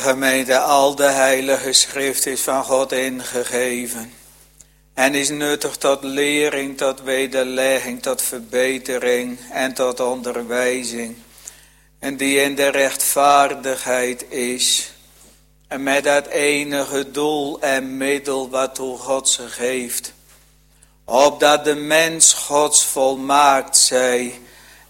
gemeente, al de heilige schrift is van God ingegeven. En is nuttig tot lering, tot wederlegging, tot verbetering en tot onderwijzing. En die in de rechtvaardigheid is. En met dat enige doel en middel waartoe God ze geeft. Opdat de mens Gods volmaakt zij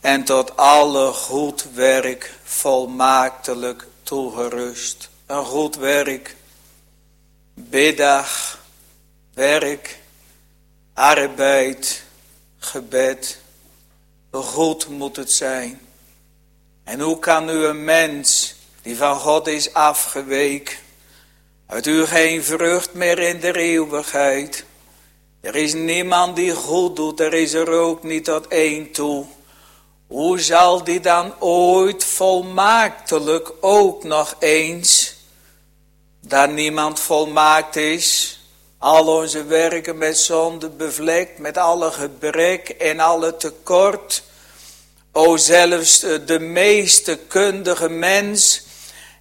en tot alle goed werk volmaaktelijk toegerust. Een goed werk, biddag, werk, arbeid, gebed. Goed moet het zijn. En hoe kan u een mens die van God is afgeweken, uit u geen vrucht meer in de eeuwigheid. Er is niemand die goed doet, er is er ook niet tot één toe. Hoe zal die dan ooit volmaaktelijk ook nog eens, daar niemand volmaakt is, al onze werken met zonde bevlekt, met alle gebrek en alle tekort. O zelfs de meeste kundige mens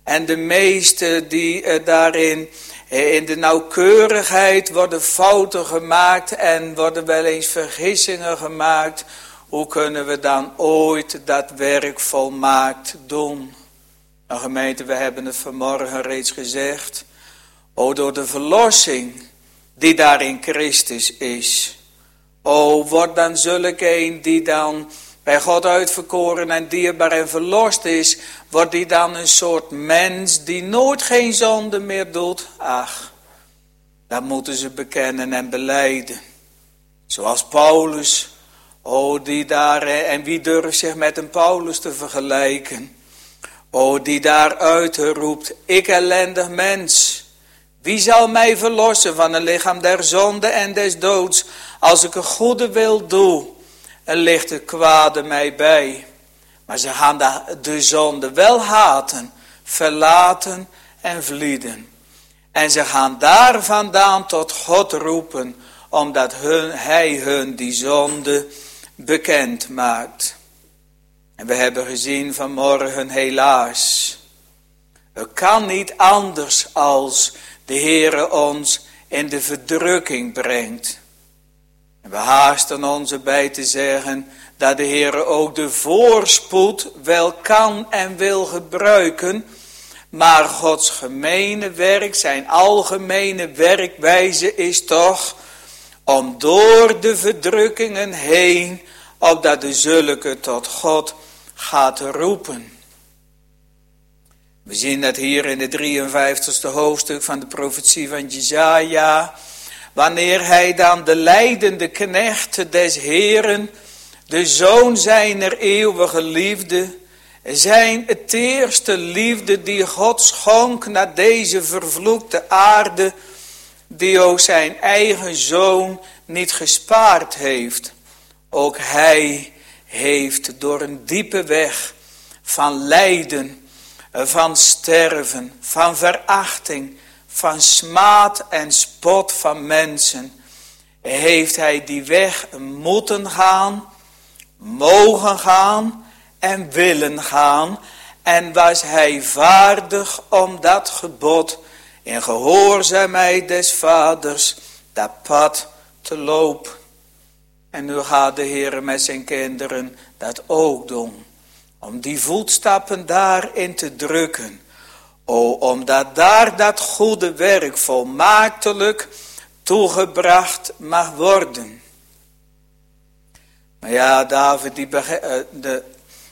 en de meeste die eh, daarin eh, in de nauwkeurigheid worden fouten gemaakt en worden wel eens vergissingen gemaakt. Hoe kunnen we dan ooit dat werk volmaakt doen? Nou gemeente, we hebben het vanmorgen reeds gezegd. O, door de verlossing die daar in Christus is. O, wordt dan zulk een die dan bij God uitverkoren en dierbaar en verlost is, wordt die dan een soort mens die nooit geen zonde meer doet? Ach, dat moeten ze bekennen en beleiden. Zoals Paulus, o die daar, en wie durft zich met een Paulus te vergelijken? O die daar uitroept, ik ellendig mens, wie zal mij verlossen van een lichaam der zonde en des doods, als ik een goede wil doe, en ligt de kwade mij bij. Maar ze gaan de zonde wel haten, verlaten en vlieden. En ze gaan daar vandaan tot God roepen, omdat hun, hij hun die zonde bekend maakt. En we hebben gezien vanmorgen helaas. Het kan niet anders als de Heere ons in de verdrukking brengt. En we haasten ons erbij te zeggen dat de Heere ook de voorspoed wel kan en wil gebruiken, maar Gods gemene werk, zijn algemene werkwijze is toch om door de verdrukkingen heen, opdat de zulke tot God gaat roepen. We zien dat hier in het 53ste hoofdstuk van de profetie van Jezaja. Wanneer hij dan de leidende knecht des Heren, de zoon zijner eeuwige liefde, zijn het eerste liefde die God schonk naar deze vervloekte aarde, die ook zijn eigen zoon niet gespaard heeft. Ook hij heeft door een diepe weg van lijden van sterven, van verachting, van smaad en spot van mensen, heeft hij die weg moeten gaan, mogen gaan en willen gaan. En was hij vaardig om dat gebod in gehoorzaamheid des vaders dat pad te lopen. En nu gaat de Heer met zijn kinderen dat ook doen. Om die voetstappen daarin te drukken. O, omdat daar dat goede werk volmaaktelijk toegebracht mag worden. Maar ja, David, die eh, de,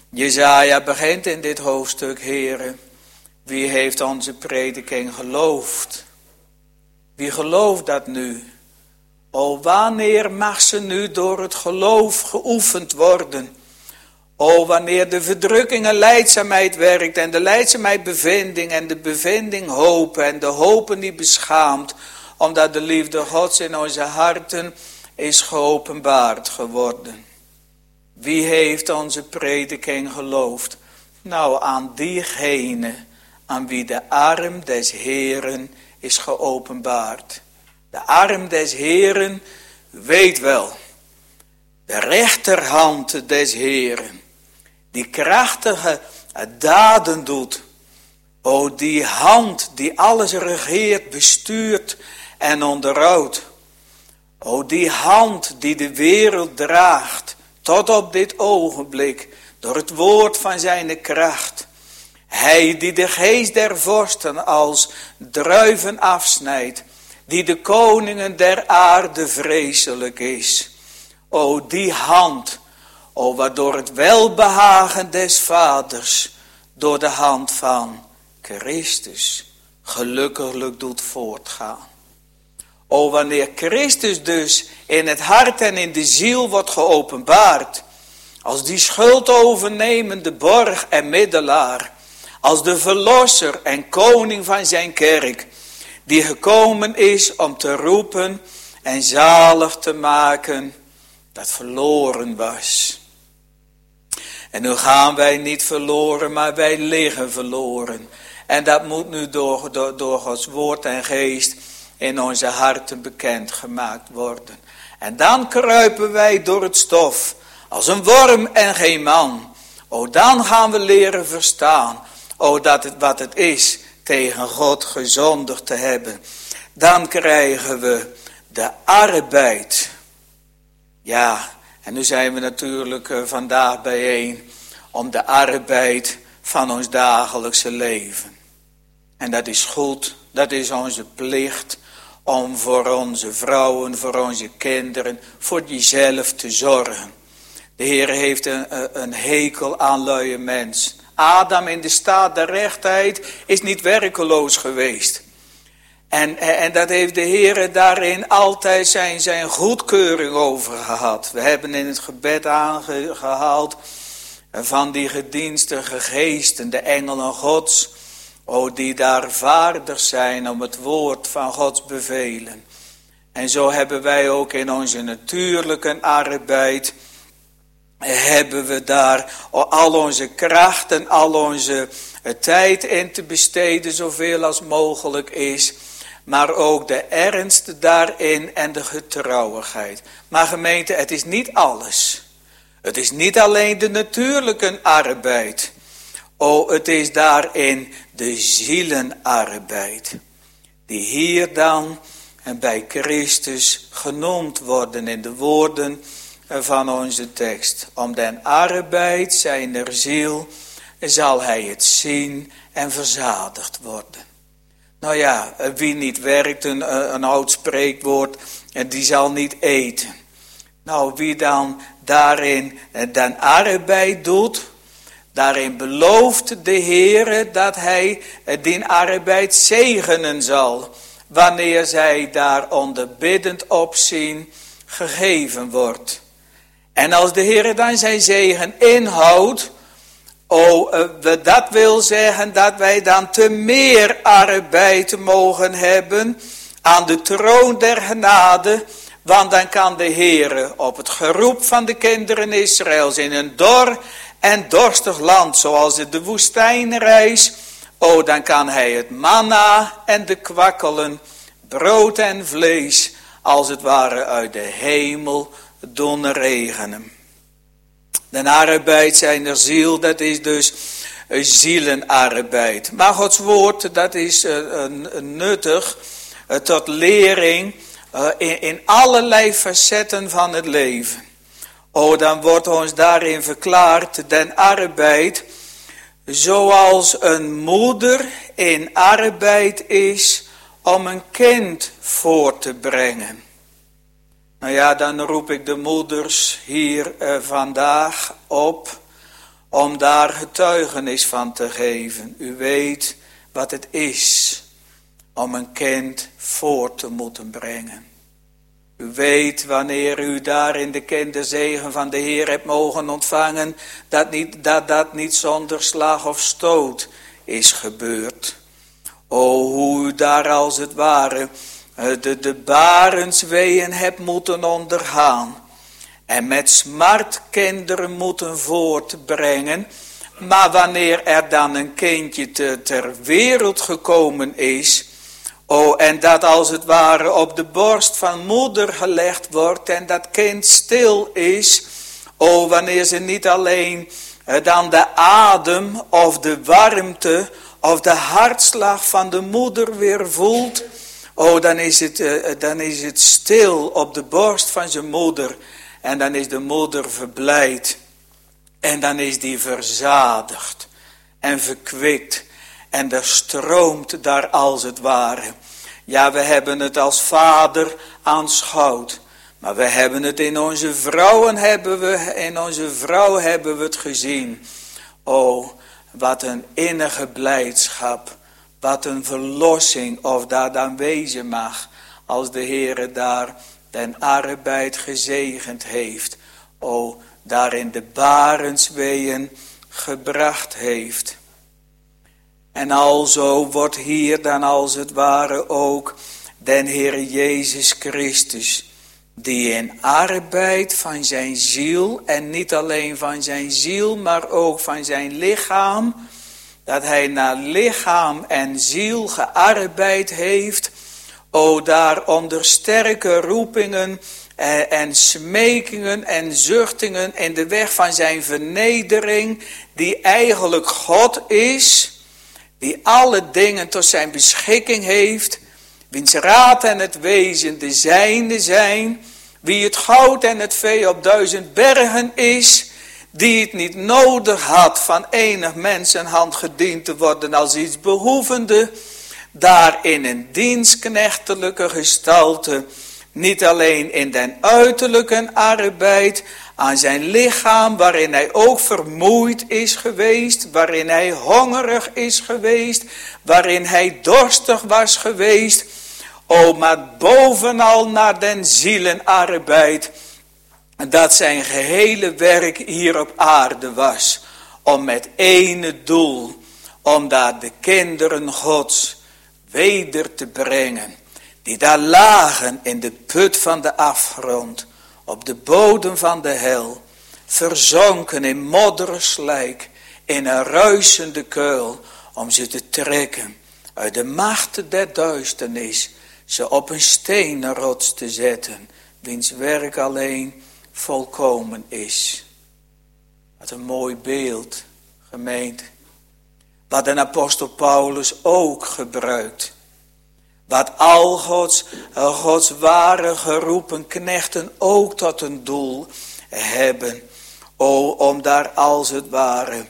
Jezaja begint in dit hoofdstuk, heren. Wie heeft onze prediking geloofd? Wie gelooft dat nu? O, wanneer mag ze nu door het geloof geoefend worden? O, wanneer de verdrukkingen leidzaamheid werkt en de leidzaamheid bevinding en de bevinding hoop en de hopen die beschaamt, omdat de liefde Gods in onze harten is geopenbaard geworden. Wie heeft onze prediking geloofd? Nou, aan diegene aan wie de arm des Heren is geopenbaard. De arm des Heren weet wel, de rechterhand des Heren die krachtige daden doet. O die hand die alles regeert, bestuurt en onderhoudt. O die hand die de wereld draagt tot op dit ogenblik door het woord van zijn kracht. Hij die de geest der vorsten als druiven afsnijdt, die de koningen der aarde vreselijk is. O die hand, o waardoor het welbehagen des vaders door de hand van Christus gelukkiglijk doet voortgaan. O wanneer Christus dus in het hart en in de ziel wordt geopenbaard, als die schuldovernemende borg en middelaar, als de verlosser en koning van zijn kerk, die gekomen is om te roepen en zalig te maken dat verloren was. En nu gaan wij niet verloren, maar wij liggen verloren. En dat moet nu door, door, door Gods woord en geest in onze harten bekend gemaakt worden. En dan kruipen wij door het stof als een worm en geen man. O, dan gaan we leren verstaan. O, dat het wat het is tegen God gezondigd te hebben. Dan krijgen we de arbeid. Ja, en nu zijn we natuurlijk eh, vandaag bijeen om de arbeid van ons dagelijkse leven. En dat is goed, dat is onze plicht om voor onze vrouwen, voor onze kinderen, voor jezelf te zorgen. De Heer heeft een, een hekel aan luie mens. Adam in de staat der rechtheid is niet werkeloos geweest. En, en dat heeft de Heer daarin altijd zijn, zijn goedkeuring over gehad. We hebben in het gebed aangehaald van die gedienstige geesten, de engelen gods. O, die daar vaardig zijn om het woord van Gods bevelen. En zo hebben wij ook in onze natuurlijke arbeid, hebben we daar al onze krachten, al onze tijd in te besteden, zoveel als mogelijk is. Maar ook de ernst daarin en de getrouwigheid. Maar gemeente, het is niet alles. Het is niet alleen de natuurlijke arbeid. O, het is daarin de zielenarbeid. Die hier dan en bij Christus genoemd worden in de woorden van onze tekst. Om den arbeid zijner ziel zal hij het zien en verzadigd worden. Nou ja, wie niet werkt, een, een oud spreekwoord, die zal niet eten. Nou, wie dan daarin den arbeid doet, Daarin belooft de Heere dat hij die arbeid zegenen zal. Wanneer zij daar onder biddend opzien gegeven wordt. En als de Heere dan zijn zegen inhoudt. Oh, dat wil zeggen dat wij dan te meer arbeid mogen hebben aan de troon der genade. Want dan kan de Heere op het geroep van de kinderen Israëls in een dor en dorstig land zoals de woestijnreis. O, dan kan hij het manna en de kwakkelen, brood en vlees, als het ware uit de hemel doen regenen. De arbeid zijn er ziel, dat is dus zielenarbeid. Maar Gods woord, dat is uh, nuttig uh, tot lering uh, in, allerlei facetten van het leven. O, dan wordt ons daarin verklaard den arbeid, zoals een moeder in arbeid is om een kind voor te brengen. Nou ja, dan roep ik de moeders hier eh, vandaag op om daar getuigenis van te geven. U weet wat het is om een kind voor te moeten brengen. U weet wanneer u daar in de kinderzegen van de Heer hebt mogen ontvangen, dat niet, dat, dat niet zonder slag of stoot is gebeurd. O, hoe u daar als het ware de, de barensweeën hebt moeten ondergaan. En met smart kinderen moeten voortbrengen. Maar wanneer er dan een kindje te, ter wereld gekomen is, Oh, en dat als het ware op de borst van moeder gelegd wordt en dat kind stil is. Oh, wanneer ze niet alleen eh, dan de adem of de warmte of de hartslag van de moeder weer voelt. Oh, dan is het, uh, dan is het stil op de borst van zijn moeder. En dan is de moeder verblijd. En dan is die verzadigd en verkwikt. En er stroomt daar als het ware. Ja, we hebben het als vader aanschouwd. Maar we hebben het in onze vrouwen hebben we, in onze vrouw hebben we het gezien. Oh, wat een innige blijdschap. Wat een verlossing of daar dan wezen mag. Als de Heere daar den arbeid gezegend heeft. O, daar in de barensweeën gebracht heeft. En alzo wordt hier dan als het ware ook den Heer Jezus Christus die in arbeid van zijn ziel, en niet alleen van zijn ziel, maar ook van zijn lichaam, dat hij naar lichaam en ziel gearbeid heeft, o daar onder sterke roepingen en, en smekingen en zuchtingen in de weg van zijn vernedering, die eigenlijk God is, die alle dingen tot zijn beschikking heeft, wiens raad en het wezen de zijnde zijn, wie het goud en het vee op duizend bergen is, die het niet nodig had van enig mensenhand gediend te worden als iets behoevende, daar in een dienstknechtelijke gestalte, niet alleen in den uiterlijke arbeid, aan zijn lichaam, waarin hij ook vermoeid is geweest, waarin hij hongerig is geweest, waarin hij dorstig was geweest, O, maar bovenal naar den zielenarbeid, dat zijn gehele werk hier op aarde was, om met ene doel, om daar de kinderen gods weder te brengen, die daar lagen in de put van de afgrond, op de bodem van de hel, verzonken in modderen slijk, in een ruisende kuil, om ze te trekken uit de machten der duisternis, ze op een stenen rots te zetten, wiens werk alleen volkomen is. Wat een mooi beeld, gemeente. Wat een apostel Paulus ook gebruikt. Wat al Gods, Gods ware geroepen knechten ook tot een doel hebben. O, om daar als het ware,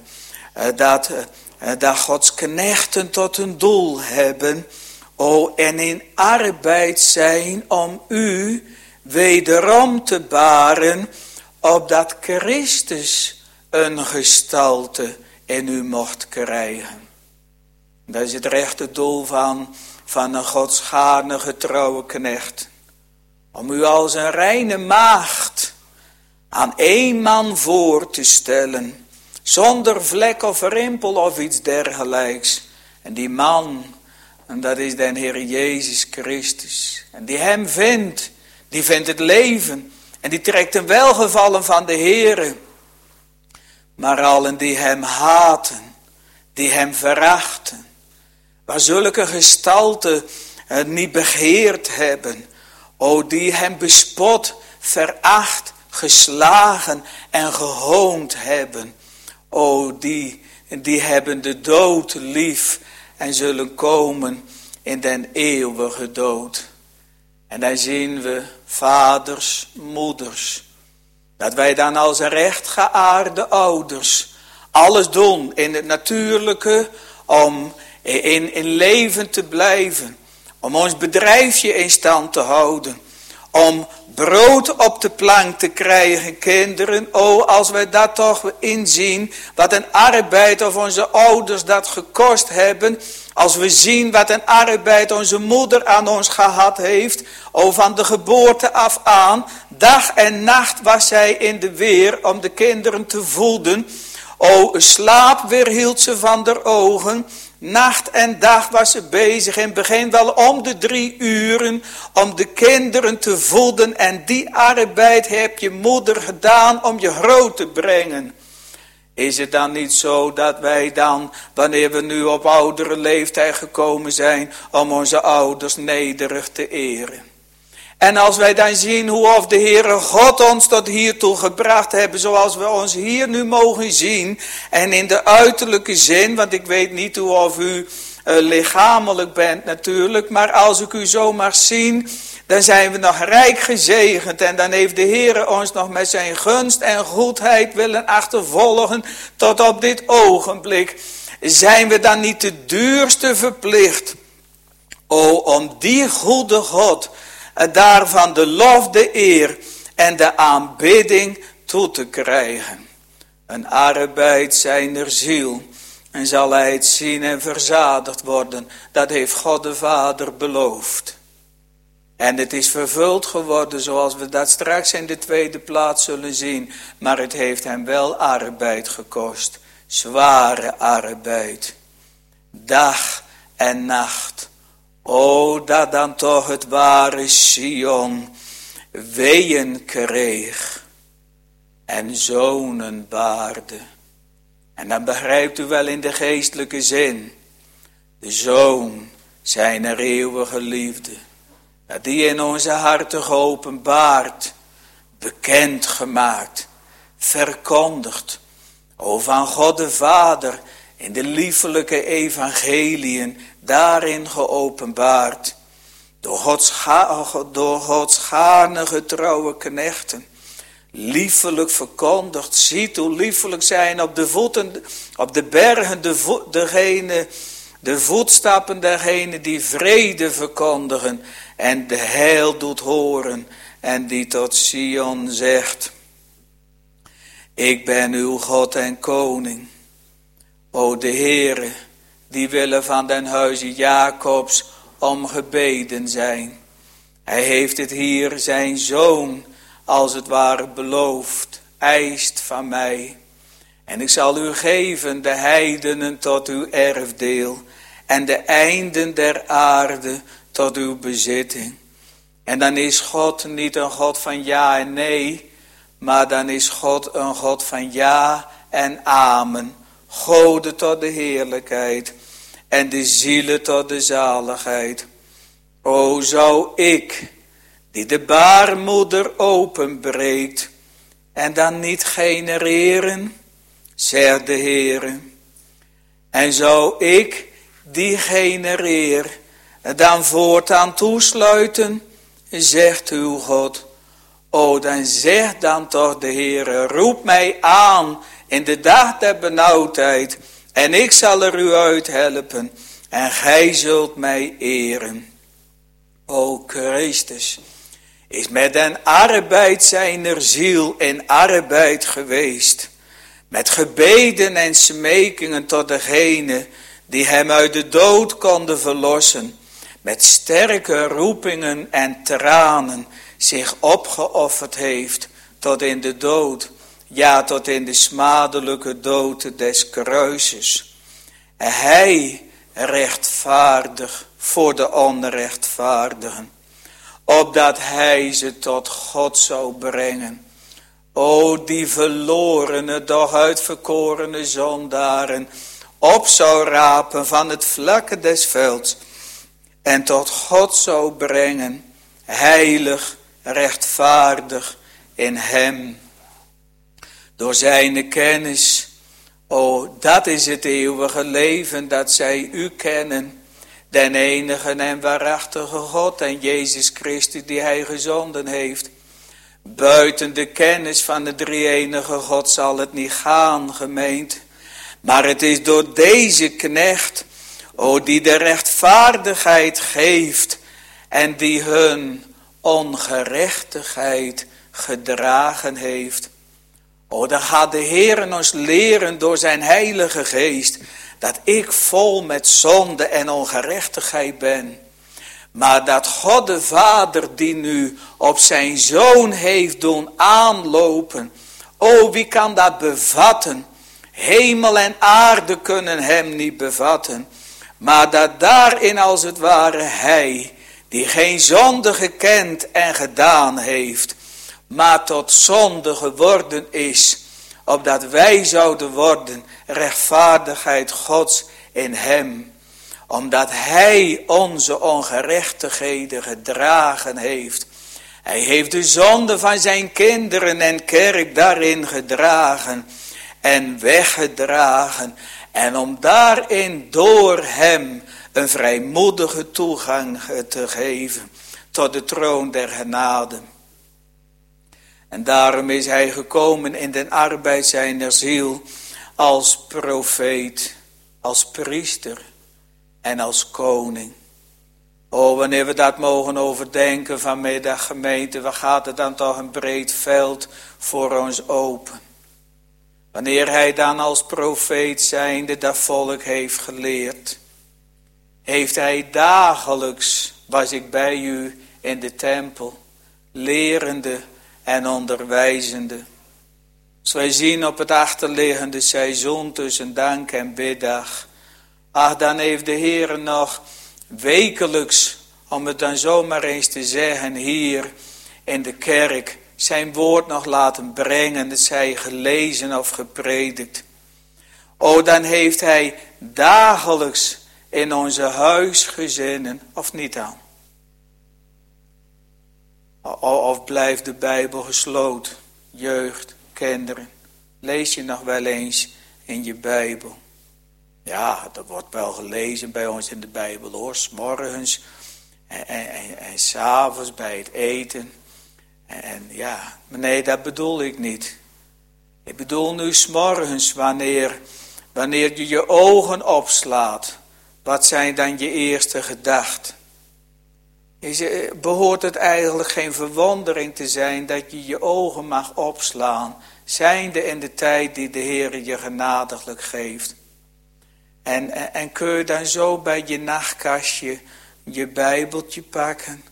eh, dat, eh, dat Gods knechten tot een doel hebben O, en in arbeid zijn om u wederom te baren, opdat Christus een gestalte in u mocht krijgen. Dat is het rechte doel van, van een godsgaardige trouwe knecht. Om u als een reine maagd aan één man voor te stellen, zonder vlek of rimpel of iets dergelijks. En die man en dat is den Heer Jezus Christus. En die hem vindt, die vindt het leven. En die trekt een welgevallen van de Heer. Maar allen die hem haten, die hem verachten. Waar zulke gestalten het niet begeerd hebben. O die hem bespot, veracht, geslagen en gehoond hebben. O die, die hebben de dood lief en zullen komen in den eeuwige dood. En dan zien we vaders, moeders, dat wij dan als rechtgeaarde ouders alles doen in het natuurlijke om in, in leven te blijven, om ons bedrijfje in stand te houden, om brood op de plank te krijgen, kinderen. Oh, als wij dat toch inzien, wat een arbeid of onze ouders dat gekost hebben. Als we zien wat een arbeid onze moeder aan ons gehad heeft. Oh, van de geboorte af aan. Dag en nacht was zij in de weer om de kinderen te voeden. O, slaap weerhield ze van de ogen. Nacht en dag was ze bezig. In het begin wel om de drie uren. Om de kinderen te voeden. En die arbeid heb je moeder gedaan om je groot te brengen. Is het dan niet zo dat wij dan, wanneer we nu op oudere leeftijd gekomen zijn, om onze ouders nederig te eren? En als wij dan zien hoe of de Heere God ons tot hiertoe gebracht hebben, zoals we ons hier nu mogen zien, en in de uiterlijke zin, want ik weet niet hoe of u uh, lichamelijk bent natuurlijk, maar als ik u zo mag zien, dan zijn we nog rijk gezegend en dan heeft de Heere ons nog met zijn gunst en goedheid willen achtervolgen tot op dit ogenblik. Zijn we dan niet de duurste verplicht, o om die goede God daarvan de lof, de eer en de aanbidding toe te krijgen. Een arbeid zijner ziel en zal hij het zien en verzadigd worden. Dat heeft God de Vader beloofd. En het is vervuld geworden zoals we dat straks in de tweede plaats zullen zien. Maar het heeft hem wel arbeid gekost. Zware arbeid. Dag en nacht. O, dat dan toch het ware Sion weeën kreeg en zonen baarde. En dan begrijpt u wel in de geestelijke zin, de zoon zijn er eeuwige liefde, dat die in onze harten geopenbaard, bekend gemaakt, verkondigd, o van God de Vader, in de liefelijke evangeliën daarin geopenbaard. Door Gods, door Gods trouwe knechten. Liefelijk verkondigd. Ziet hoe liefelijk zijn op de voeten, op de bergen, de degene, de voetstappen dergenen die vrede verkondigen. En de heil doet horen. En die tot Sion zegt. Ik ben uw God en koning. O de Heere die willen van den huize Jacobs om gebeden zijn. Hij heeft het hier zijn zoon als het ware beloofd, eist van mij. En ik zal u geven de heidenen tot uw erfdeel en de einden der aarde tot uw bezitting. En dan is God niet een God van ja en nee, maar dan is God een God van ja en amen. Gode tot de heerlijkheid en de zielen tot de zaligheid. O zou ik, die de baarmoeder openbreekt, en dan niet genereren, zegt de Heere. En zou ik, die genereer, dan voortaan toesluiten, zegt uw God. O, dan zegt dan toch de Heere, roep mij aan in de dag der benauwdheid, en ik zal er u uit helpen. En gij zult mij eren. O Christus is met den arbeid zijner ziel in arbeid geweest. Met gebeden en smekingen tot degene die hem uit de dood konden verlossen. Met sterke roepingen en tranen zich opgeofferd heeft tot in de dood ja tot in de smadelijke dood des kruises. Hij rechtvaardig voor de onrechtvaardigen, opdat hij ze tot God zou brengen. O die verlorene, doch uitverkorene zondaren, op zou rapen van het vlakke des velds, en tot God zou brengen, heilig, rechtvaardig in hem door zijn kennis. O, dat is het eeuwige leven dat zij u kennen. Den enige en waarachtige God en Jezus Christus die hij gezonden heeft. Buiten de kennis van de drie enige God zal het niet gaan, gemeend. Maar het is door deze knecht, o die de rechtvaardigheid geeft en die hun ongerechtigheid gedragen heeft. Oh, dan gaat de Heer ons leren door zijn heilige geest. Dat ik vol met zonde en ongerechtigheid ben. Maar dat God de Vader die nu op zijn Zoon heeft doen aanlopen. Oh, wie kan dat bevatten? Hemel en aarde kunnen hem niet bevatten. Maar dat daarin als het ware hij, die geen zonde gekend en gedaan heeft, maar tot zonde geworden is, opdat wij zouden worden rechtvaardigheid Gods in hem, omdat hij onze ongerechtigheden gedragen heeft, Hij heeft de zonde van zijn kinderen en kerk daarin gedragen en weggedragen. En om daarin door hem een vrijmoedige toegang te geven tot de troon der genade. En daarom is hij gekomen in den arbeid zijner ziel als profeet, als priester en als koning. Oh, wanneer we dat mogen overdenken vanmiddag gemeente, wat gaat er dan toch een breed veld voor ons open. Wanneer hij dan als profeet zijnde dat volk heeft geleerd. Heeft hij dagelijks, was ik bij u in de tempel, lerende en onderwijzende. Als wij zien op het achterliggende seizoen tussen dank en biddag. Ach, dan heeft de Heer nog wekelijks, om het dan zomaar eens te zeggen, hier in de kerk zijn woord nog laten brengen, dat zij gelezen of gepredikt. O, dan heeft hij dagelijks in onze huisgezinnen, of niet aan. Of blijft de Bijbel gesloten, jeugd, kinderen. Lees je nog wel eens in je Bijbel. Ja, dat wordt wel gelezen bij ons in de Bijbel hoor. S'morgens en, en, en, s'avonds bij het eten. En, en, ja, maar nee, dat bedoel ik niet. Ik bedoel nu s'morgens wanneer, wanneer je je ogen opslaat. Wat zijn dan je eerste gedachten? Is, behoort het eigenlijk geen verwondering te zijn dat je je ogen mag opslaan, zijnde in de tijd die de Heer je genadiglijk geeft. En, en, en kun je dan zo bij je nachtkastje je bijbeltje pakken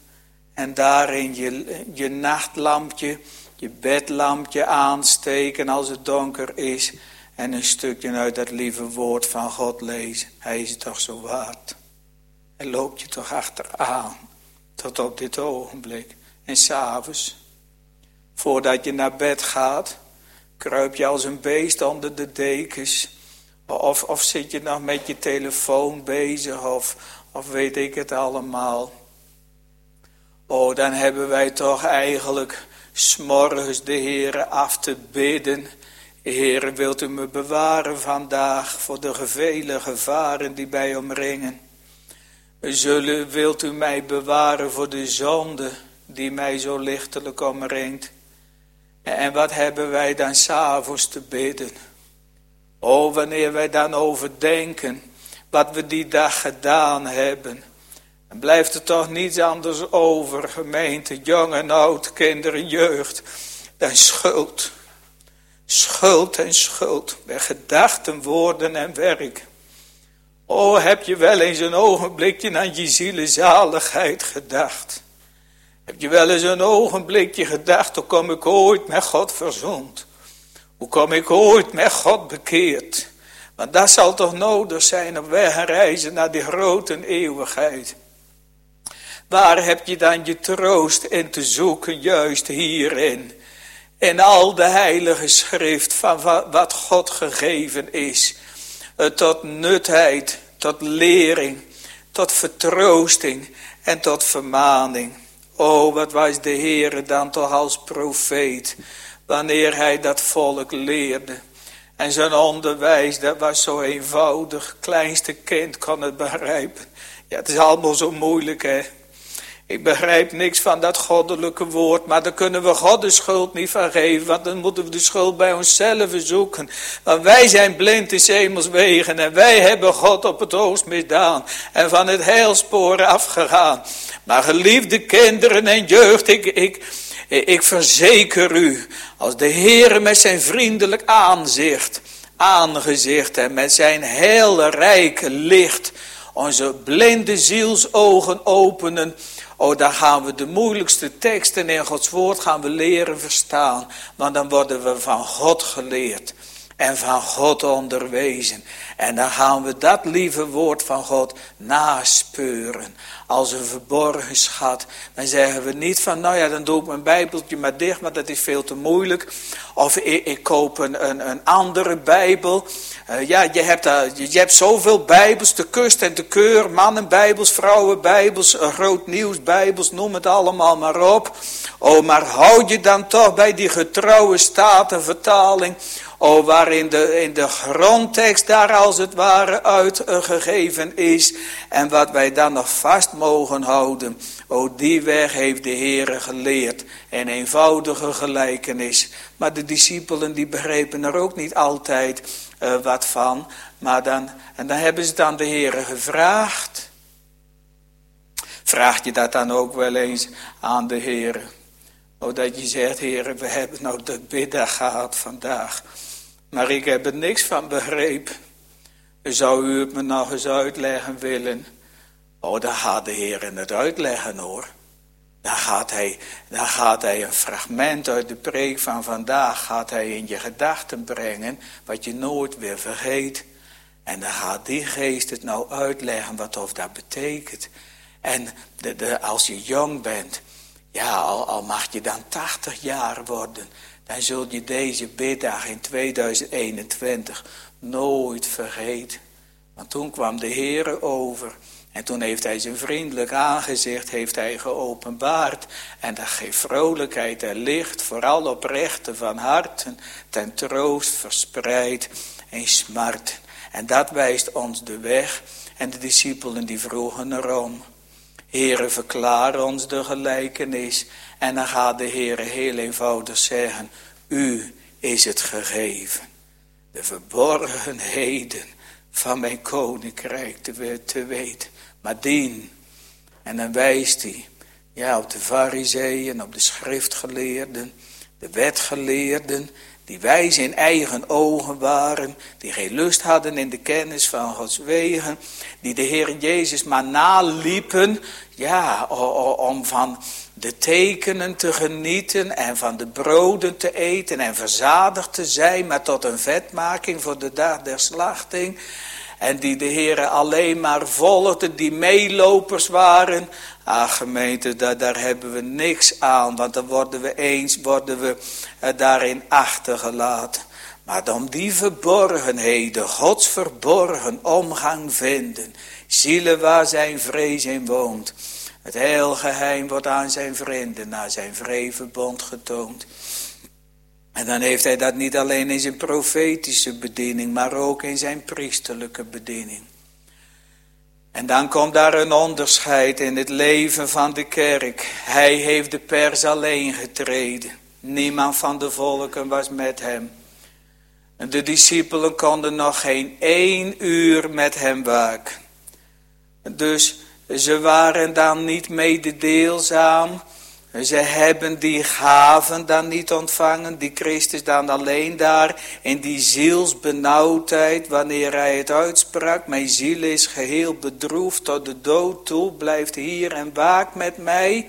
en daarin je, je nachtlampje, je bedlampje aansteken als het donker is en een stukje uit dat lieve woord van God lezen. Hij is toch zo waard. En loopt je toch achteraan tot op dit ogenblik. En s'avonds, voordat je naar bed gaat, kruip je als een beest onder de dekens of, of zit je nog met je telefoon bezig of, of weet ik het allemaal. Oh, dan hebben wij toch eigenlijk s'morgens de Heere af te bidden. Heere, wilt u me bewaren vandaag voor de vele gevaren die bij omringen. Zullen, wilt u mij bewaren voor de zonde die mij zo lichtelijk omringt. En wat hebben wij dan s'avonds te bidden? Oh, wanneer wij dan overdenken wat we die dag gedaan hebben. Dan blijft er toch niets anders over, gemeente, jong en oud, kinderen, jeugd, dan schuld. Schuld en schuld, bij gedachten, woorden en werk. Oh, heb je wel eens een ogenblikje aan je zielenzaligheid gedacht? Heb je wel eens een ogenblikje gedacht, hoe kom ik ooit met God verzond? Hoe kom ik ooit met God bekeerd? Want dat zal toch nodig zijn op weg reizen naar die grote eeuwigheid. Waar heb je dan je troost in te zoeken, juist hierin? In al de heilige schrift van wat God gegeven is. Eh, tot nutheid, tot lering, tot vertroosting en tot vermaning. O, wat was de Heere dan toch als profeet wanneer hij dat volk leerde. En zijn onderwijs, dat was zo eenvoudig. Kleinste kind kon het begrijpen. Ja, het is allemaal zo moeilijk, hè. Ik begrijp niks van dat goddelijke woord, maar daar kunnen we God de schuld niet van geven, want dan moeten we de schuld bij onszelf zoeken. Want wij zijn blind in hemels wegen en wij hebben God op het oost misdaan en van het heilspoor afgegaan. Maar geliefde kinderen en jeugd, ik, ik, ik verzeker u, als de Heer met zijn vriendelijk aanzicht, aangezicht en met zijn heel rijke licht onze blinde zielsogen openen, oh dan gaan we de moeilijkste teksten in Gods woord gaan we leren verstaan, want dan worden we van God geleerd. En van God onderwezen. En dan gaan we dat lieve woord van God naspeuren als een verborgen schat. Dan zeggen we niet van, nou ja, dan doe ik mijn bijbeltje maar dicht, maar dat is veel te moeilijk. Of ik, ik koop een, een, andere bijbel. Uh, ja, je hebt, uh, je, hebt zoveel bijbels, te kust en te keur, mannenbijbels, vrouwenbijbels, groot nieuws bijbels, noem het allemaal maar op. Oh, maar houd je dan toch bij die getrouwe statenvertaling Oh, waarin de, in de grondtekst daar als het ware uitgegeven is. En wat wij dan nog vast mogen houden. Oh, die weg heeft de Heere geleerd. Een eenvoudige gelijkenis. Maar de discipelen die begrepen er ook niet altijd uh, wat van. Maar dan, en dan hebben ze dan de Heere gevraagd. Vraag je dat dan ook wel eens aan de Heere? Oh, dat je zegt, Heer, we hebben nou de biddag gehad vandaag. Maar ik heb er niks van begrepen. Zou u het me nog eens uitleggen willen? Oh, dan gaat de Heer het uitleggen hoor. Dan gaat, hij, dan gaat hij een fragment uit de preek van vandaag gaat hij in je gedachten brengen, wat je nooit weer vergeet. En dan gaat die geest het nou uitleggen wat of dat betekent. En de, als je jong bent, ja, al, mag je dan 80 jaar worden, dan zul je deze biddag in 2021 nooit vergeten. Want toen kwam de Heere over. En toen heeft hij zijn vriendelijk aangezicht heeft hij geopenbaard. En dat geeft vrolijkheid en licht, vooral oprechten van harten, ten troost verspreid en smart. En dat wijst ons de weg. En de discipelen die vroegen erom. Heere, verklaar ons de gelijkenis. En dan gaat de Heer heel eenvoudig zeggen, u is het gegeven. De verborgenheden van mijn koninkrijk te, te weten. Maar dien. En dan wijst hij ja, op de fariseeën, op de schriftgeleerden, de wetgeleerden, die wijs in eigen ogen waren, die geen lust hadden in de kennis van Gods wegen, die de Heer Jezus maar naliepen, ja, om van de tekenen te genieten en van de broden te eten en verzadigd te zijn, maar tot een vetmaking voor de dag der slachting. En die de Heer alleen maar volgden, die meelopers waren. Ah gemeente, daar, daar hebben we niks aan, want dan worden we eens, worden we uh, daarin achtergelaten. Maar om die verborgenheden, Gods verborgen omgang vinden, zielen waar zijn vrees in woont. Het heel geheim wordt aan zijn vrienden, naar zijn vreverbond getoond. En dan heeft hij dat niet alleen in zijn profetische bediening, maar ook in zijn priesterlijke bediening. En dan komt daar een onderscheid in het leven van de kerk. Hij heeft de pers alleen getreden. Niemand van de volken was met hem. En de discipelen konden nog geen één uur met hem waken. Dus ze waren dan niet mededeelzaam. Ze hebben die gaven dan niet ontvangen, die Christus dan alleen daar in die zielsbenauwdheid, wanneer hij het uitsprak, mijn ziel is geheel bedroefd tot de dood toe, blijft hier en waakt met mij.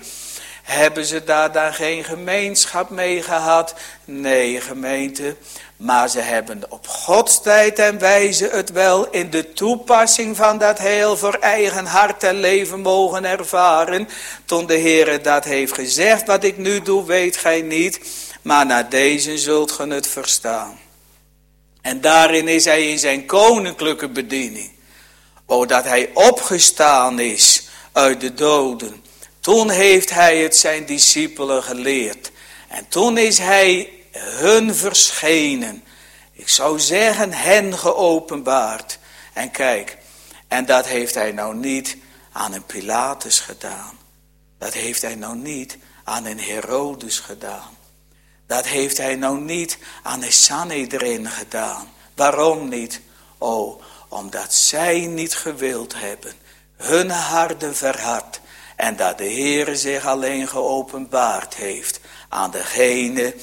Hebben ze daar dan geen gemeenschap mee gehad? Nee, gemeente. Maar ze hebben op Gods tijd en wijze het wel in de toepassing van dat heel voor eigen hart en leven mogen ervaren. Toen de Heer dat heeft gezegd, wat ik nu doe weet gij niet, maar na deze zult ge het verstaan. En daarin is hij in zijn koninklijke bediening. O, dat hij opgestaan is uit de doden. Toen heeft hij het zijn discipelen geleerd. En toen is hij hun verschenen. Ik zou zeggen hen geopenbaard. En kijk, en dat heeft hij nou niet aan een Pilatus gedaan. Dat heeft hij nou niet aan een Herodes gedaan. Dat heeft hij nou niet aan een Sanhedrin gedaan. Waarom niet? Oh, omdat zij niet gewild hebben. Hun harde verhard. En dat de Heere zich alleen geopenbaard heeft aan degene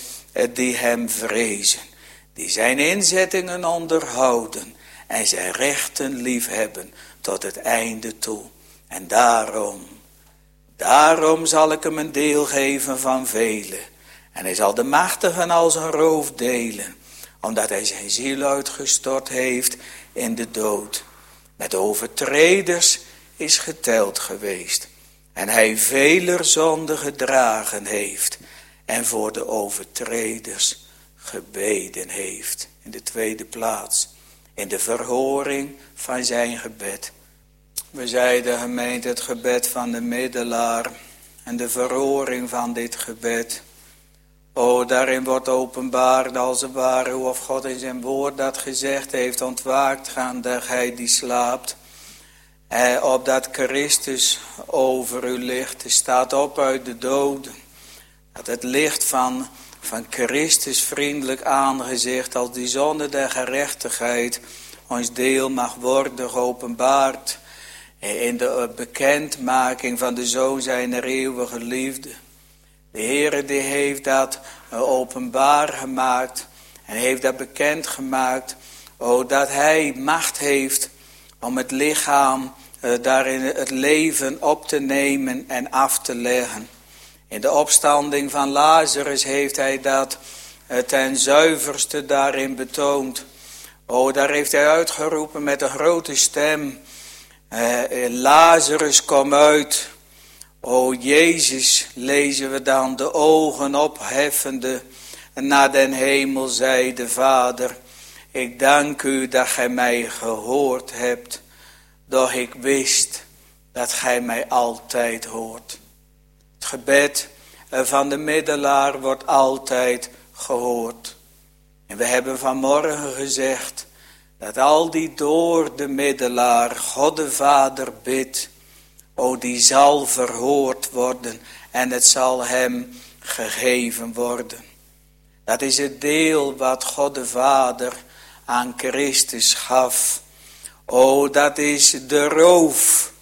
die hem vrezen, die zijn inzettingen onderhouden en zijn rechten liefhebben tot het einde toe. En daarom, daarom zal ik hem een deel geven van velen. En hij zal de machtigen als een roof delen. omdat hij zijn ziel uitgestort heeft in de dood. Met overtreders is geteld geweest. En hij veler zonde gedragen heeft. En voor de overtreders gebeden heeft. In de tweede plaats. In de verhoring van zijn gebed. We zeiden gemeente het gebed van de middelaar. En de verhoring van dit gebed. O, daarin wordt openbaar als het ware hoe of God in zijn woord dat gezegd heeft. Ontwaakt gaan de gij die slaapt. Eh, opdat Christus over u ligt. Hij staat op uit de doden. Dat het licht van, van Christus vriendelijk aangezicht als die zonde der gerechtigheid ons deel mag worden geopenbaard. In de bekendmaking van de Zoon zijn eeuwige liefde. De Heere die heeft dat openbaar gemaakt en heeft dat bekend gemaakt. Oh, dat hij macht heeft om het lichaam uh, daarin het leven op te nemen en af te leggen. In de opstanding van Lazarus heeft hij dat uh, ten zuiverste daarin betoond. Oh, daar heeft hij uitgeroepen met een grote stem. Uh, Lazarus, kom uit. O Jezus, lezen we dan de ogen opheffende naar den hemel, zei de Vader. Ik dank u dat gij mij gehoord hebt, doch ik wist dat gij mij altijd hoort. Gebed van de middelaar wordt altijd gehoord. En we hebben vanmorgen gezegd dat al die door de middelaar God de Vader bidt, O, die zal verhoord worden en het zal hem gegeven worden. Dat is het deel wat God de Vader aan Christus gaf. O, dat is de roof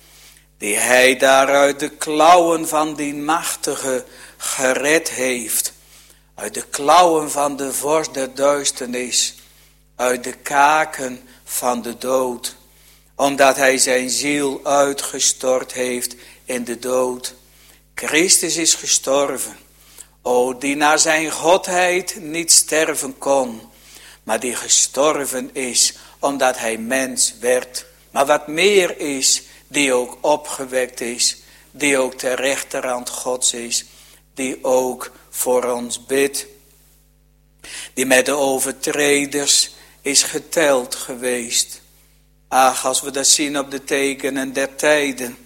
die hij daar uit de klauwen van die machtige gered heeft. Uit de klauwen van de vorst der duisternis. Uit de kaken van de dood omdat hij zijn ziel uitgestort heeft in de dood. Christus is gestorven. O, die naar zijn godheid niet sterven kon, maar die gestorven is omdat hij mens werd. Maar wat meer is, die ook opgewekt is, die ook ter rechterhand Gods is, die ook voor ons bidt. Die met de overtreders is geteld geweest. Ach, als we dat zien op de tekenen der tijden.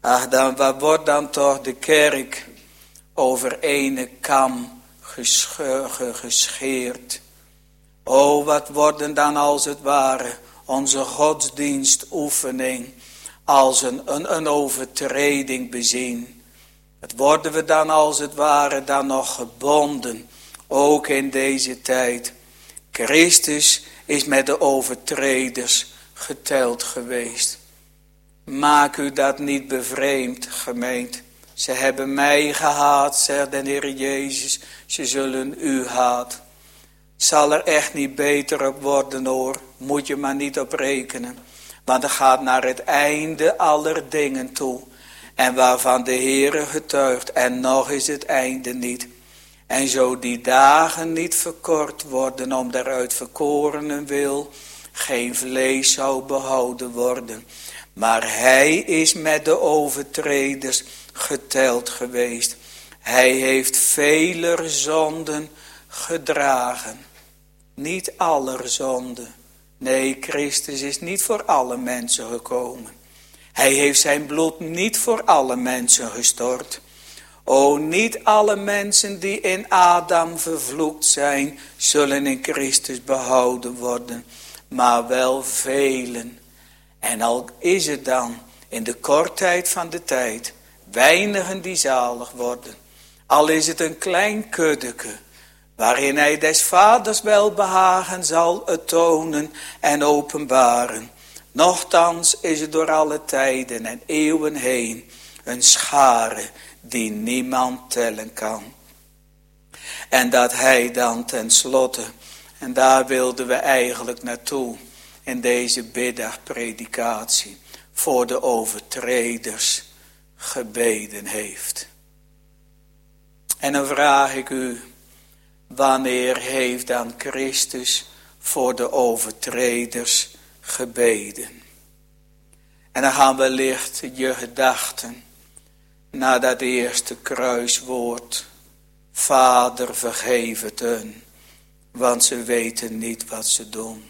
Ach, dan wat wordt dan toch de kerk over ene kam gescheerd. O, wat worden dan als het ware onze godsdienstoefening als een, een, een overtreding bezien. Wat worden we dan als het ware dan nog gebonden, ook in deze tijd. Christus is met de overtreders geteld geweest. Maak u dat niet bevreemd, gemeend. Ze hebben mij gehaat, zegt de Heer Jezus. Ze zullen u haat. Zal er echt niet beter op worden hoor. Moet je maar niet op rekenen. Want het gaat naar het einde aller dingen toe. En waarvan de Heere getuigt. En nog is het einde niet. En zo die dagen niet verkort worden om daaruit verkorenen wil geen vlees zou behouden worden. Maar hij is met de overtreders geteld geweest. Hij heeft veler zonden gedragen. Niet aller zonden. Nee, Christus is niet voor alle mensen gekomen. Hij heeft zijn bloed niet voor alle mensen gestort. O, niet alle mensen die in Adam vervloekt zijn, zullen in Christus behouden worden maar wel velen. En al is het dan in de kortheid van de tijd weinigen die zalig worden, al is het een klein kuddeke, waarin hij des vaders welbehagen zal tonen en openbaren. Nochtans is het door alle tijden en eeuwen heen een schare die niemand tellen kan. En dat hij dan tenslotte en daar wilden we eigenlijk naartoe in deze middagpredikatie voor de overtreders gebeden heeft. En dan vraag ik u, wanneer heeft dan Christus voor de overtreders gebeden? En dan gaan wellicht je gedachten naar dat eerste kruiswoord. Vader vergeef het hun, want ze weten niet wat ze doen.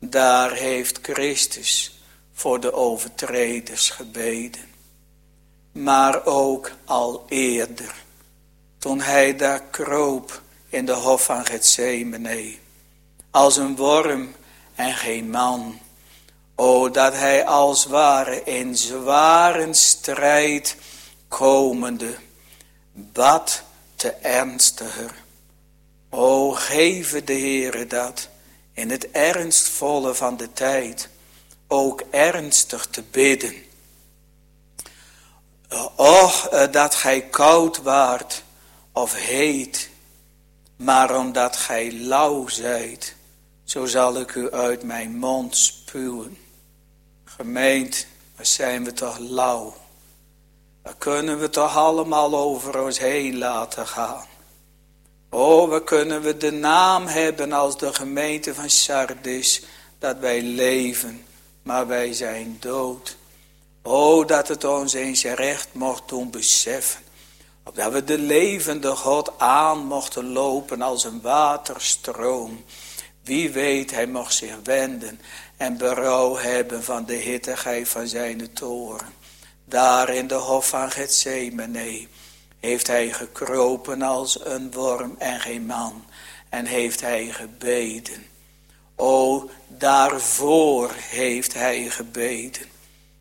Daar heeft Christus voor de overtreders gebeden. Maar ook al eerder, toen hij daar kroop in de hof van Gethsemane, als een worm en geen man. O, dat hij als ware in zware strijd komende, bad te ernstiger. O, geef de Heere dat, in het ernstvolle van de tijd, ook ernstig te bidden. Och, eh, dat gij koud waart of heet, maar omdat gij lauw zijt, zo zal ik u uit mijn mond spuwen. Gemeend, waar zijn we toch lauw? Waar kunnen we toch allemaal over ons heen laten gaan? Oh, waar kunnen we de naam hebben als de gemeente van Sardis, dat wij leven, maar wij zijn dood. Oh, dat het ons eens recht mocht doen beseffen. Opdat we de levende God aan mochten lopen als een waterstroom. Wie weet, hij mocht zich wenden en berouw hebben van de hittigheid van zijn toren. Daar in de hof van Gethsemane heeft hij gekropen als een worm en geen man. En heeft hij gebeden. O, daarvoor heeft hij gebeden.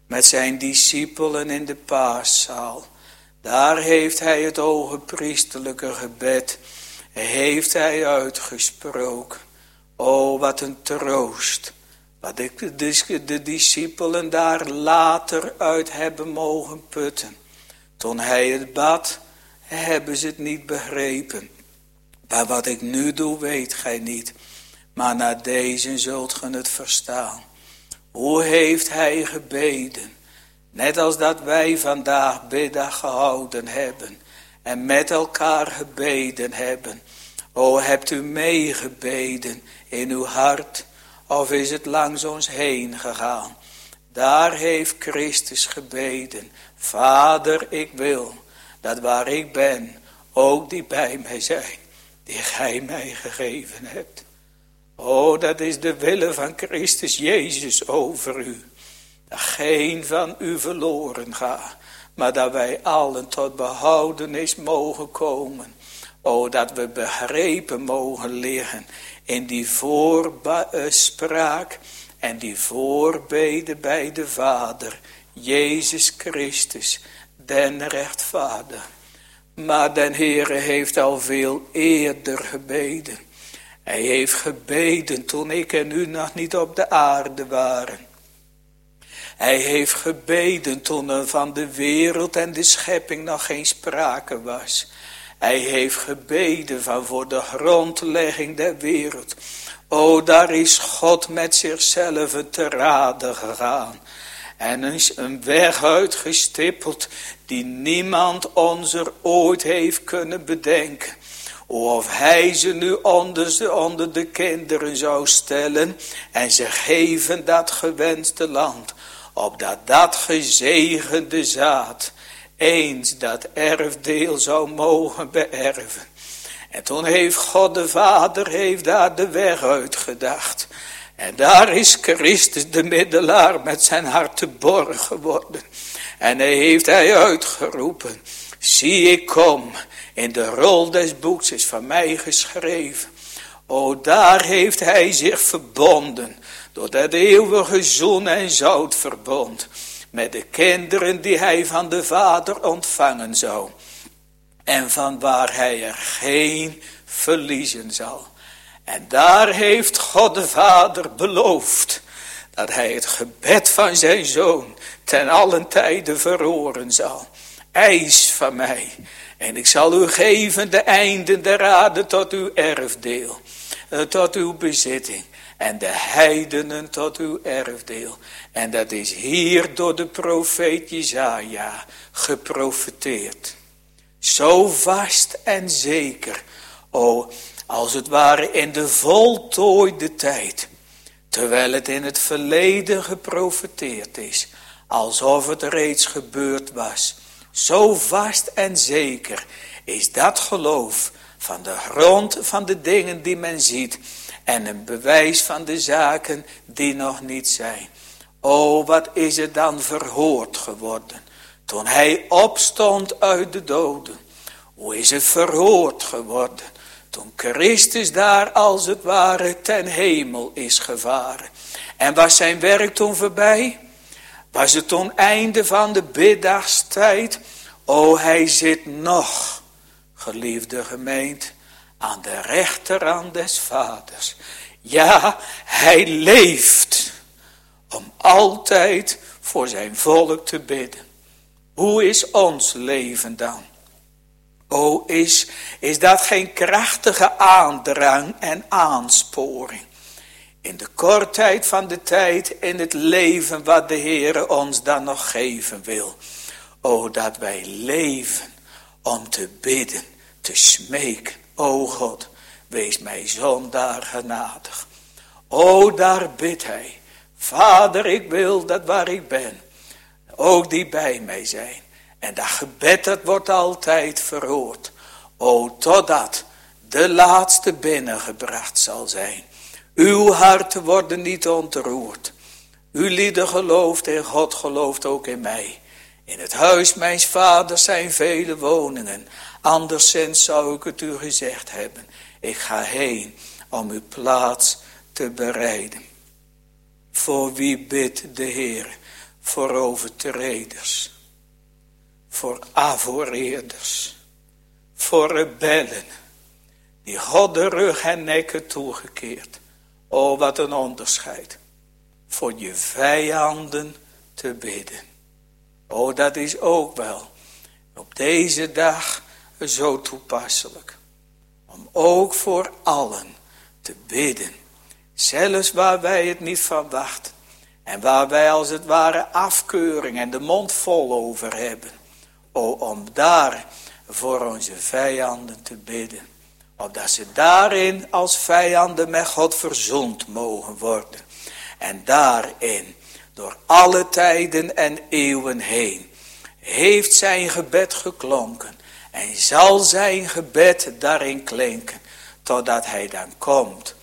Met zijn discipelen in de paaszaal. Daar heeft hij het priestelijke gebed. Heeft hij uitgesproken. O, wat een troost. Wat ik de, discipelen daar later uit hebben mogen putten. Toen hij het bad, hebben ze het niet begrepen. Maar wat ik nu doe, weet gij niet. Maar na deze zult ge het verstaan. Hoe heeft hij gebeden? Net als dat wij vandaag biddag gehouden hebben. En met elkaar gebeden hebben. O, hebt u meegebeden in uw hart? Of is het langs ons heen gegaan? Daar heeft Christus gebeden. Vader, ik wil dat waar ik ben, ook die bij mij zijn, die gij mij gegeven hebt. O, dat is de wille van Christus Jezus over u. Geen van u verloren gaat, maar dat wij allen tot behoudenis mogen komen. O, dat we begrepen mogen liggen in die voorspraak en die voorbeden bij de Vader, Jezus Christus, den rechtvader. Maar den Heere heeft al veel eerder gebeden. Hij heeft gebeden toen ik en u nog niet op de aarde waren. Hij heeft gebeden toen er van de wereld en de schepping nog geen sprake was. Hij heeft gebeden van voor de grondlegging der wereld. O, daar is God met zichzelf te raden gegaan. En is een weg uitgestippeld die niemand ons er ooit heeft kunnen bedenken. Of hij ze nu onder, de, onder de kinderen zou stellen en ze geven dat gewenste land. Opdat dat gezegende zaad eens dat erfdeel zou mogen beërven. En toen heeft God de Vader heeft daar de weg uitgedacht. En daar is Christus de middelaar met zijn hart te borg geworden. En hij heeft hij uitgeroepen. Zie ik kom. In de rol des boeks is van mij geschreven. O daar heeft hij zich verbonden. Door dat eeuwige zoen en zout verbond. Met de kinderen die hij van de vader ontvangen zou. En van waar hij er geen verliezen zal. En daar heeft God de Vader beloofd dat hij het gebed van zijn zoon ten allen tijde verhoren zal. Eis van mij en ik zal u geven de einden der aarde tot uw erfdeel, eh, tot uw bezitting en de heidenen tot uw erfdeel. En dat is hier door de profeet Jezaja geprofeteerd. Zo vast en zeker O, als het ware in de voltooide tijd, terwijl het in het verleden geprofeteerd is, alsof het reeds gebeurd was. Zo vast en zeker is dat geloof van de grond van de dingen die men ziet en een bewijs van de zaken die nog niet zijn. O, wat is het dan verhoord geworden toen hij opstond uit de doden. Hoe is het verhoord geworden toen Christus daar als het ware ten hemel is gevaren. En was zijn werk toen voorbij? Was het toen einde van de biddagstijd? O, hij zit nog, geliefde gemeente, aan de rechterhand des vaders. Ja, hij leeft om altijd voor zijn volk te bidden. Hoe is ons leven dan? O, is, is dat geen krachtige aandrang en aansporing? In de kortheid van de tijd in het leven wat de Heere ons dan nog geven wil. O, dat wij leven om te bidden, te smeken. O God, wees mij zondaar genadig. O, daar bidt hij. Vader, ik wil dat waar ik ben, ook die bij mij zijn. En dat gebed, dat wordt altijd verhoord. O, totdat de laatste binnengebracht zal zijn. Uw harten worden niet ontroerd. Uw lieden gelooft en God gelooft ook in mij. In het huis mijns vaders zijn vele woningen. Anderszins zou ik het u gezegd hebben. Ik ga heen om uw plaats te bereiden. Voor wie bidt de Heer? Voor overtreders. Voor avoreerders. Voor rebellen. Die God de rug en nekken toegekeerd. Oh, wat een onderscheid. Voor je vijanden te bidden. Oh, dat is ook wel op deze dag zo toepasselijk. Om ook voor allen te bidden. Zelfs waar wij het niet van wachten. En waar wij als het ware afkeuring en de mond vol over hebben. Oh, om daar voor onze vijanden te bidden. Opdat ze daarin als vijanden met God verzoend mogen worden. En daarin, door alle tijden en eeuwen heen, heeft zijn gebed geklonken. En zal zijn gebed daarin klinken. Totdat hij dan komt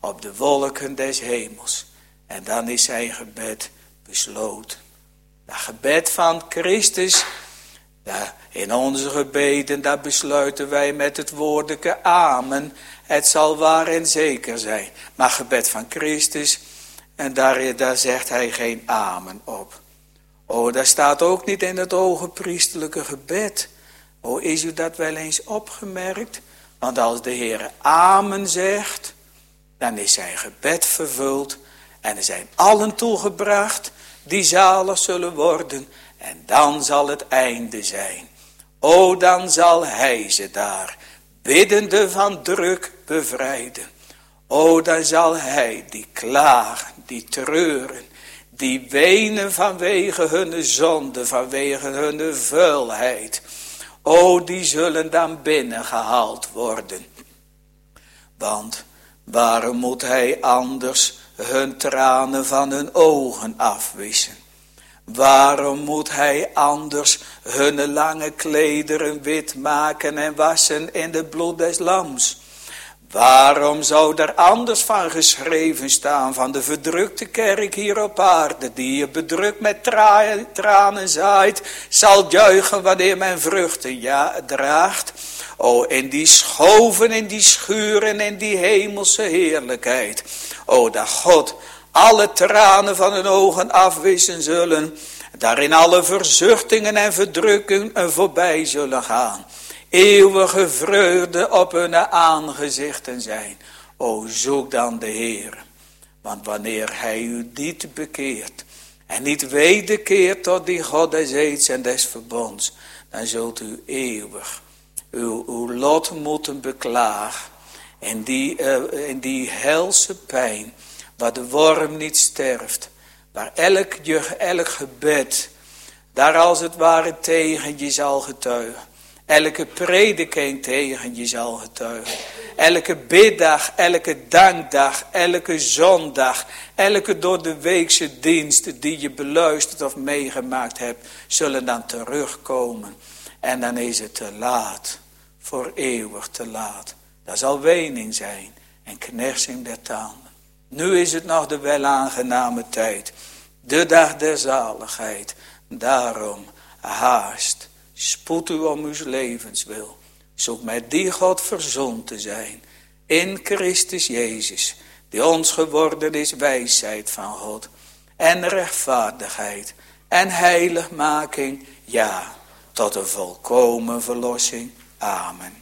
op de wolken des hemels. En dan is zijn gebed besloten. Dat gebed van Christus, in onze gebeden, daar besluiten wij met het woordelijke amen. Het zal waar en zeker zijn. Maar gebed van Christus, en daar, daar zegt hij geen amen op. Oh, daar staat ook niet in het priestelijke gebed. Oh, is u dat wel eens opgemerkt? Want als de Heer amen zegt, dan is zijn gebed vervuld en er zijn allen toegebracht die zalig zullen worden en dan zal het einde zijn. O, dan zal hij ze daar, biddende van druk, bevrijden. O, dan zal hij die klagen, die treuren, die wenen vanwege hun zonde, vanwege hun vuilheid. O, die zullen dan binnengehaald worden. Want waarom moet hij anders hun tranen van hun ogen afwissen? Waarom moet hij anders hun lange klederen wit maken en wassen in het bloed des lams? Waarom zou er anders van geschreven staan van de verdrukte kerk hier op aarde, die je bedrukt met tranen zaait, zal juichen wanneer men vruchten ja, draagt? O, in die schoven, in die schuren, in die hemelse heerlijkheid. O, dat God alle tranen van hun ogen afwissen zullen, daarin alle verzuchtingen en verdrukkingen voorbij zullen gaan. Eeuwige vreugde op hun aangezichten zijn. O, zoek dan de Heer. Want wanneer hij u niet bekeert en niet wederkeert tot die God des eeds en des verbonds, dan zult u eeuwig uw, lot moeten beklagen. In die, uh, in die helse pijn, waar de worm niet sterft. Waar elk, elk gebed, daar als het ware tegen je zal getuigen. Elke prediking tegen je zal getuigen. Elke biddag, elke dankdag, elke zondag, elke door de weekse diensten die je beluisterd of meegemaakt hebt, zullen dan terugkomen. En dan is het te laat, voor eeuwig te laat. Dat zal wening zijn en knersing der tanden. Nu is het nog de welaangename tijd, de dag der zaligheid. Daarom haast, spoed u om uw levenswil. Zoek met die God verzond te zijn. In Christus Jezus. Die ons geworden is wijsheid van God. En rechtvaardigheid. En heiligmaking. Ja, tot een volkomen verlossing. Amen.